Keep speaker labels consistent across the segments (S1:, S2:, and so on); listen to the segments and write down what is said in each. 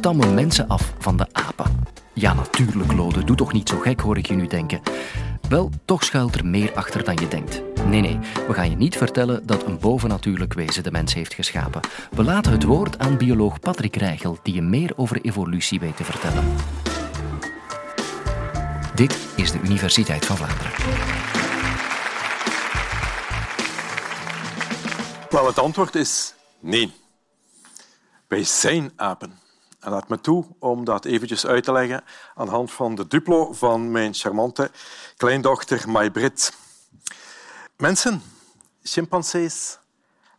S1: stammen mensen af van de apen. Ja, natuurlijk, Lode. Doe toch niet zo gek, hoor ik je nu denken. Wel, toch schuilt er meer achter dan je denkt. Nee, nee, we gaan je niet vertellen dat een bovennatuurlijk wezen de mens heeft geschapen. We laten het woord aan bioloog Patrick Rijgel, die je meer over evolutie weet te vertellen. Dit is de Universiteit van Vlaanderen.
S2: Wel, het antwoord is nee. Wij zijn apen. En laat me toe om dat eventjes uit te leggen aan de hand van de duplo van mijn charmante kleindochter Maybrit. Mensen, chimpansees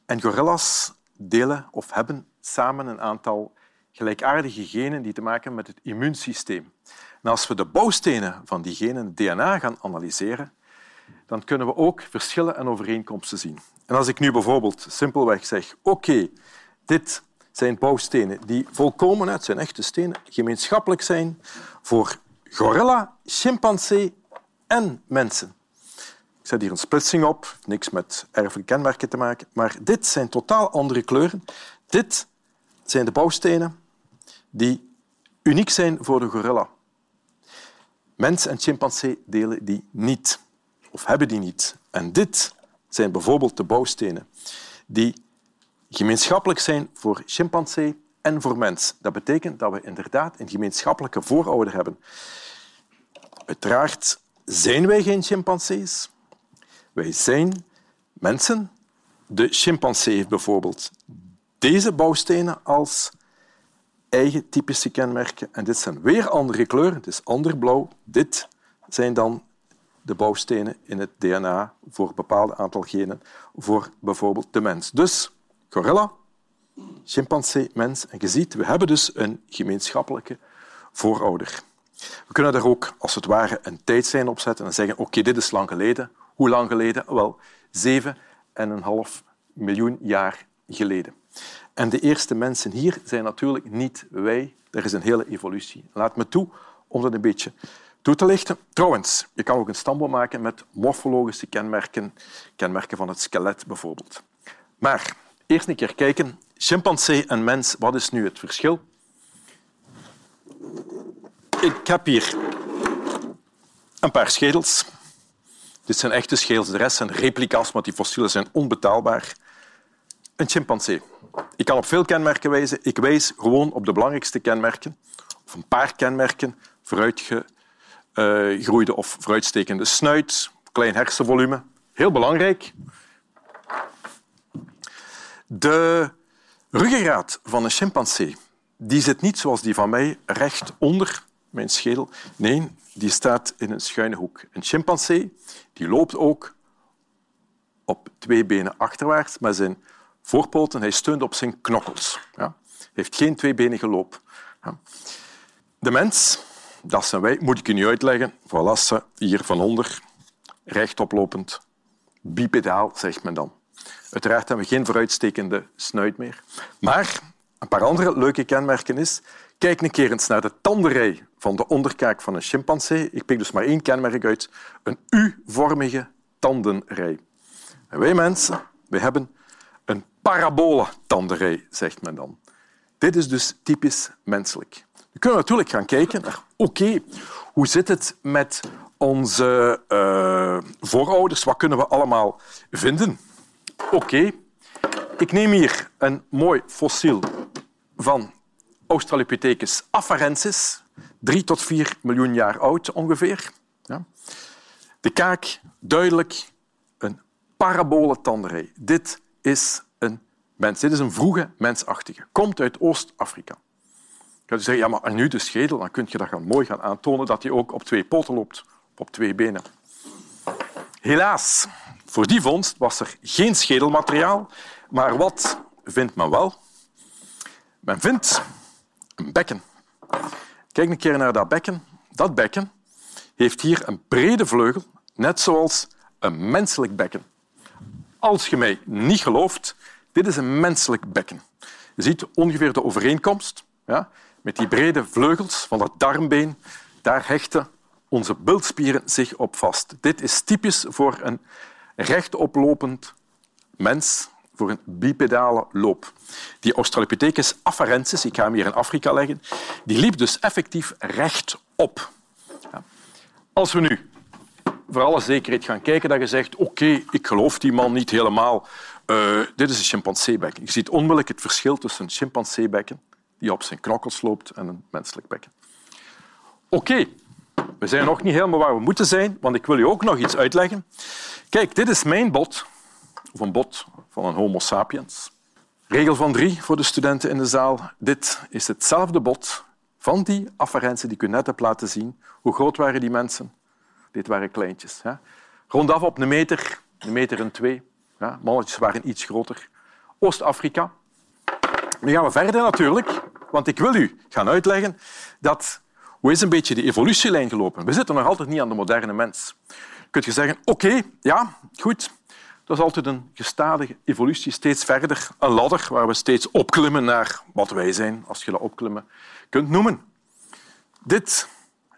S2: en gorillas delen of hebben samen een aantal gelijkaardige genen die te maken hebben met het immuunsysteem. En als we de bouwstenen van die genen, het DNA, gaan analyseren, dan kunnen we ook verschillen en overeenkomsten zien. En als ik nu bijvoorbeeld simpelweg zeg, oké, dit zijn bouwstenen die volkomen uit zijn echte stenen gemeenschappelijk zijn voor gorilla, chimpansee en mensen. Ik zet hier een splitsing op, niks met erfelijke kenmerken te maken, maar dit zijn totaal andere kleuren. Dit zijn de bouwstenen die uniek zijn voor de gorilla. Mens en chimpansee delen die niet, of hebben die niet. En dit zijn bijvoorbeeld de bouwstenen die gemeenschappelijk zijn voor chimpansee en voor mens. Dat betekent dat we inderdaad een gemeenschappelijke voorouder hebben. Uiteraard zijn wij geen chimpansees. Wij zijn mensen. De chimpansee heeft bijvoorbeeld deze bouwstenen als eigen typische kenmerken. En dit zijn weer andere kleuren. Het is ander blauw. Dit zijn dan de bouwstenen in het DNA voor een bepaald aantal genen voor bijvoorbeeld de mens. Dus gorilla, chimpansee, mens. En je ziet, we hebben dus een gemeenschappelijke voorouder. We kunnen daar ook, als het ware, een tijdslijn op zetten en zeggen oké, dit is lang geleden. Hoe lang geleden? Wel, zeven en een half miljoen jaar geleden. En de eerste mensen hier zijn natuurlijk niet wij. Er is een hele evolutie. Laat me toe om dat een beetje toe te lichten. Trouwens, je kan ook een stamboom maken met morfologische kenmerken, kenmerken van het skelet bijvoorbeeld. Maar eerst een keer kijken. Chimpansee en mens, wat is nu het verschil? Ik heb hier een paar schedels. Dit zijn echte schedels, de rest zijn replica's, want die fossielen zijn onbetaalbaar. Een chimpansee. Ik kan op veel kenmerken wijzen. Ik wijs gewoon op de belangrijkste kenmerken, of een paar kenmerken, vooruitgegroeide of vooruitstekende snuit, klein hersenvolume. Heel belangrijk. De ruggengraat van een chimpansee die zit niet zoals die van mij recht onder mijn schedel. Nee, die staat in een schuine hoek. Een chimpansee die loopt ook op twee benen achterwaarts, maar zijn voorpoten, hij steunt op zijn knokkels. Ja. Heeft geen tweebenige loop. Ja. De mens, dat zijn wij, moet ik je niet uitleggen. Voilà, hier van onder, rechtoplopend, bipedaal, zegt men dan. Uiteraard hebben we geen vooruitstekende snuit meer. Maar een paar andere leuke kenmerken is... Kijk een keer eens naar de tandenrij van de onderkaak van een chimpansee. Ik pik dus maar één kenmerk uit. Een U-vormige tandenrij. En wij mensen wij hebben een parabole-tandenrij, zegt men dan. Dit is dus typisch menselijk. We kunnen natuurlijk gaan kijken naar oké, hoe zit het met onze uh, voorouders? Wat kunnen we allemaal vinden? Oké, ik neem hier een mooi fossiel van Australopithecus afarensis, drie tot vier miljoen jaar oud ongeveer. Ja. De kaak, duidelijk een parabole tandenrij. Dit is een mens. Dit is een vroege mensachtige. Komt uit Oost-Afrika. Je zeggen, ja, maar nu de schedel, dan kun je dat gaan mooi gaan aantonen dat hij ook op twee poten loopt, op twee benen. Helaas, voor die vondst was er geen schedelmateriaal, maar wat vindt men wel? Men vindt een bekken. Kijk een keer naar dat bekken. Dat bekken heeft hier een brede vleugel, net zoals een menselijk bekken. Als je mij niet gelooft, dit is een menselijk bekken. Je ziet ongeveer de overeenkomst. Ja? Met die brede vleugels van dat darmbeen, daar hechten onze bultspieren zich op vast. Dit is typisch voor een rechtoplopend mens, voor een bipedale loop. Die Australopithecus afarensis, ik ga hem hier in Afrika leggen, die liep dus effectief rechtop. Als we nu voor alle zekerheid gaan kijken, dat je zegt oké, ik geloof die man niet helemaal. Uh, dit is een chimpanseebekken. Je ziet onmiddellijk het verschil tussen een chimpanseebekken die op zijn knokkels loopt en een menselijk bekken. Oké, we zijn nog niet helemaal waar we moeten zijn, want ik wil u ook nog iets uitleggen. Kijk, dit is mijn bot, of een bot van een Homo sapiens. Regel van drie voor de studenten in de zaal. Dit is hetzelfde bot van die afferentie die ik u net heb laten zien. Hoe groot waren die mensen? Dit waren kleintjes. Hè? Rondaf op een meter, een meter en twee. Ja, waren iets groter. Oost-Afrika. Nu gaan we verder natuurlijk, want ik wil u gaan uitleggen dat hoe is een beetje de evolutielijn gelopen? We zitten nog altijd niet aan de moderne mens. Kun je zeggen, oké, ja, goed. Dat is altijd een gestadige evolutie, steeds verder. Een ladder waar we steeds opklimmen naar wat wij zijn, als je dat opklimmen kunt noemen. Dit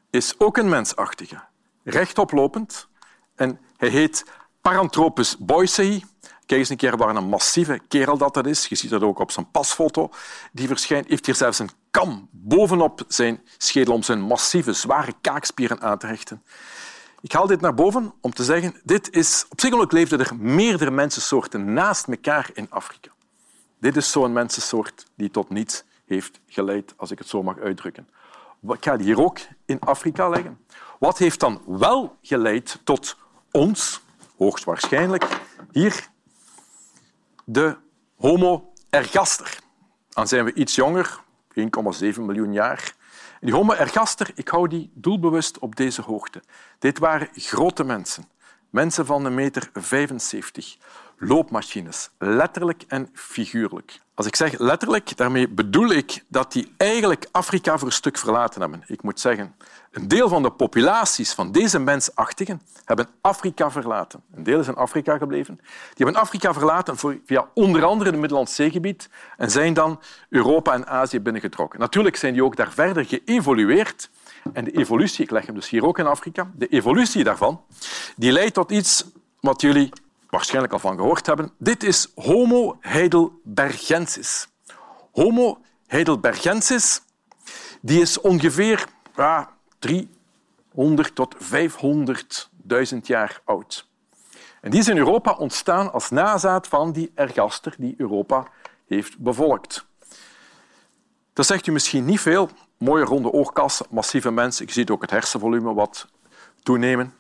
S2: is ook een mensachtige, rechtoplopend. En hij heet Paranthropus boisei. Kijk eens een keer waar een massieve kerel dat, dat is. Je ziet dat ook op zijn pasfoto. Die verschijnt, heeft hier zelfs een kam bovenop zijn schedel om zijn massieve, zware kaakspieren aan te hechten. Ik haal dit naar boven om te zeggen, dit is, op zich leefden er meerdere mensensoorten naast elkaar in Afrika. Dit is zo'n mensensoort die tot niets heeft geleid, als ik het zo mag uitdrukken. Ik ga die hier ook in Afrika leggen. Wat heeft dan wel geleid tot ons, hoogstwaarschijnlijk, hier de Homo ergaster. Dan zijn we iets jonger, 1,7 miljoen jaar. Die Homo ergaster, ik hou die doelbewust op deze hoogte. Dit waren grote mensen. Mensen van een meter 75. Loopmachines, letterlijk en figuurlijk. Als ik zeg letterlijk, daarmee bedoel ik dat die eigenlijk Afrika voor een stuk verlaten hebben. Ik moet zeggen, een deel van de populaties van deze mensachtigen hebben Afrika verlaten. Een deel is in Afrika gebleven. Die hebben Afrika verlaten via onder andere het Middellandse Zeegebied en zijn dan Europa en Azië binnengetrokken. Natuurlijk zijn die ook daar verder geëvolueerd. En de evolutie, ik leg hem dus hier ook in Afrika, de evolutie daarvan, die leidt tot iets wat jullie waarschijnlijk al van gehoord hebben. Dit is Homo heidelbergensis. Homo heidelbergensis die is ongeveer ja, 300 tot 500.000 jaar oud. En die is in Europa ontstaan als nazaat van die ergaster die Europa heeft bevolkt. Dat zegt u misschien niet veel. Mooie ronde oogkassen, massieve mensen. Je ziet ook het hersenvolume wat toenemen.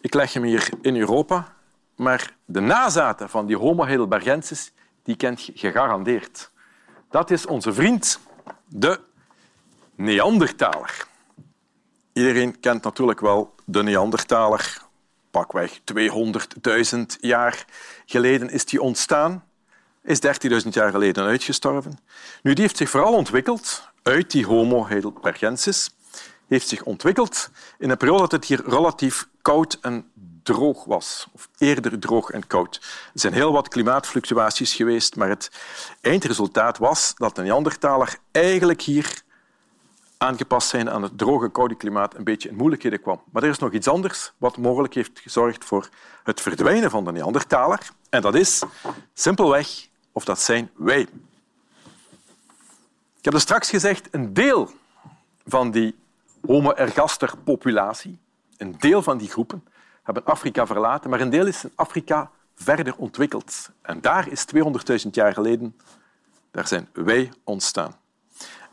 S2: Ik leg hem hier in Europa. Maar de nazaten van die Homo heidelbergensis die kent je gegarandeerd. Dat is onze vriend, de Neandertaler. Iedereen kent natuurlijk wel de Neandertaler. Pakweg 200.000 jaar geleden is die ontstaan. Is 13.000 jaar geleden uitgestorven. Nu, die heeft zich vooral ontwikkeld uit die Homo heidelbergensis. Heeft zich ontwikkeld in een periode dat het hier relatief koud en droog was, of eerder droog en koud. Er zijn heel wat klimaatfluctuaties geweest, maar het eindresultaat was dat de Neandertaler eigenlijk hier aangepast zijn aan het droge, koude klimaat een beetje in moeilijkheden kwam. Maar er is nog iets anders wat mogelijk heeft gezorgd voor het verdwijnen van de Neandertaler. En dat is simpelweg, of dat zijn wij. Ik heb er straks gezegd, een deel van die Homo ergaster populatie, een deel van die groepen, hebben Afrika verlaten, maar een deel is in Afrika verder ontwikkeld. En daar is 200.000 jaar geleden, daar zijn wij ontstaan.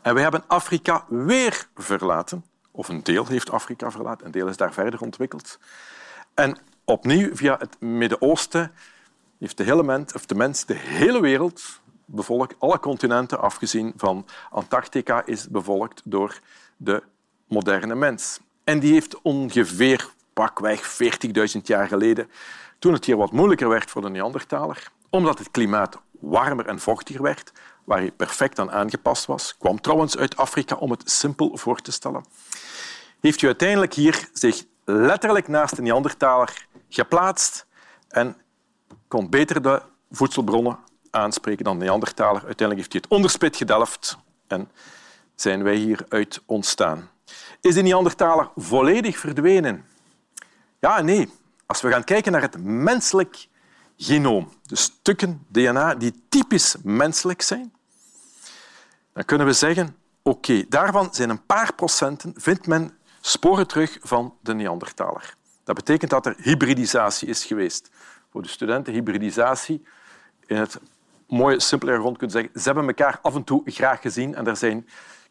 S2: En wij hebben Afrika weer verlaten, of een deel heeft Afrika verlaten, een deel is daar verder ontwikkeld. En opnieuw via het Midden-Oosten heeft de, hele mens, of de mens de hele wereld bevolkt, alle continenten afgezien van Antarctica is bevolkt door de moderne mens. En die heeft ongeveer pakweg 40.000 jaar geleden, toen het hier wat moeilijker werd voor de Neandertaler, omdat het klimaat warmer en vochtiger werd, waar hij perfect aan aangepast was, kwam trouwens uit Afrika om het simpel voor te stellen, heeft u uiteindelijk hier zich letterlijk naast de Neandertaler geplaatst en kon beter de voedselbronnen aanspreken dan de Neandertaler. Uiteindelijk heeft hij het onderspit gedelft en zijn wij hieruit ontstaan. Is de Neandertaler volledig verdwenen? Ja nee. Als we gaan kijken naar het menselijk genoom. Dus stukken DNA die typisch menselijk zijn. Dan kunnen we zeggen, oké, daarvan zijn een paar procenten, vindt men sporen terug van de Neandertaler. Dat betekent dat er hybridisatie is geweest. Voor de studenten, hybridisatie, in het mooie, simpele rond kunnen zeggen, ze hebben elkaar af en toe graag gezien en er zijn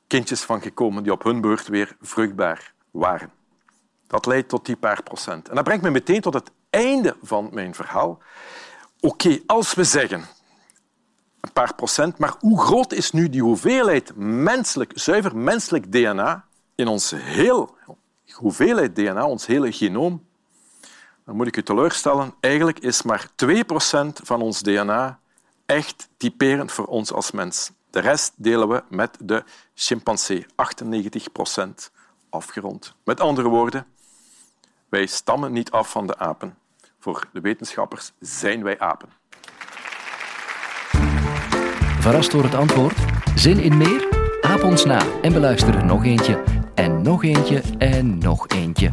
S2: kindjes van gekomen die op hun beurt weer vruchtbaar waren. Dat leidt tot die paar procent. En dat brengt me meteen tot het einde van mijn verhaal. Oké, als we zeggen een paar procent, maar hoe groot is nu die hoeveelheid menselijk, zuiver menselijk DNA in ons heel hoeveelheid DNA, ons hele genoom? Dan moet ik u teleurstellen, eigenlijk is maar 2% van ons DNA echt typerend voor ons als mens. De rest delen we met de chimpansee, 98% afgerond. Met andere woorden, wij stammen niet af van de apen. Voor de wetenschappers zijn wij apen.
S1: Verrast door het antwoord? Zin in meer? Aap ons na en beluister er nog eentje en nog eentje en nog eentje.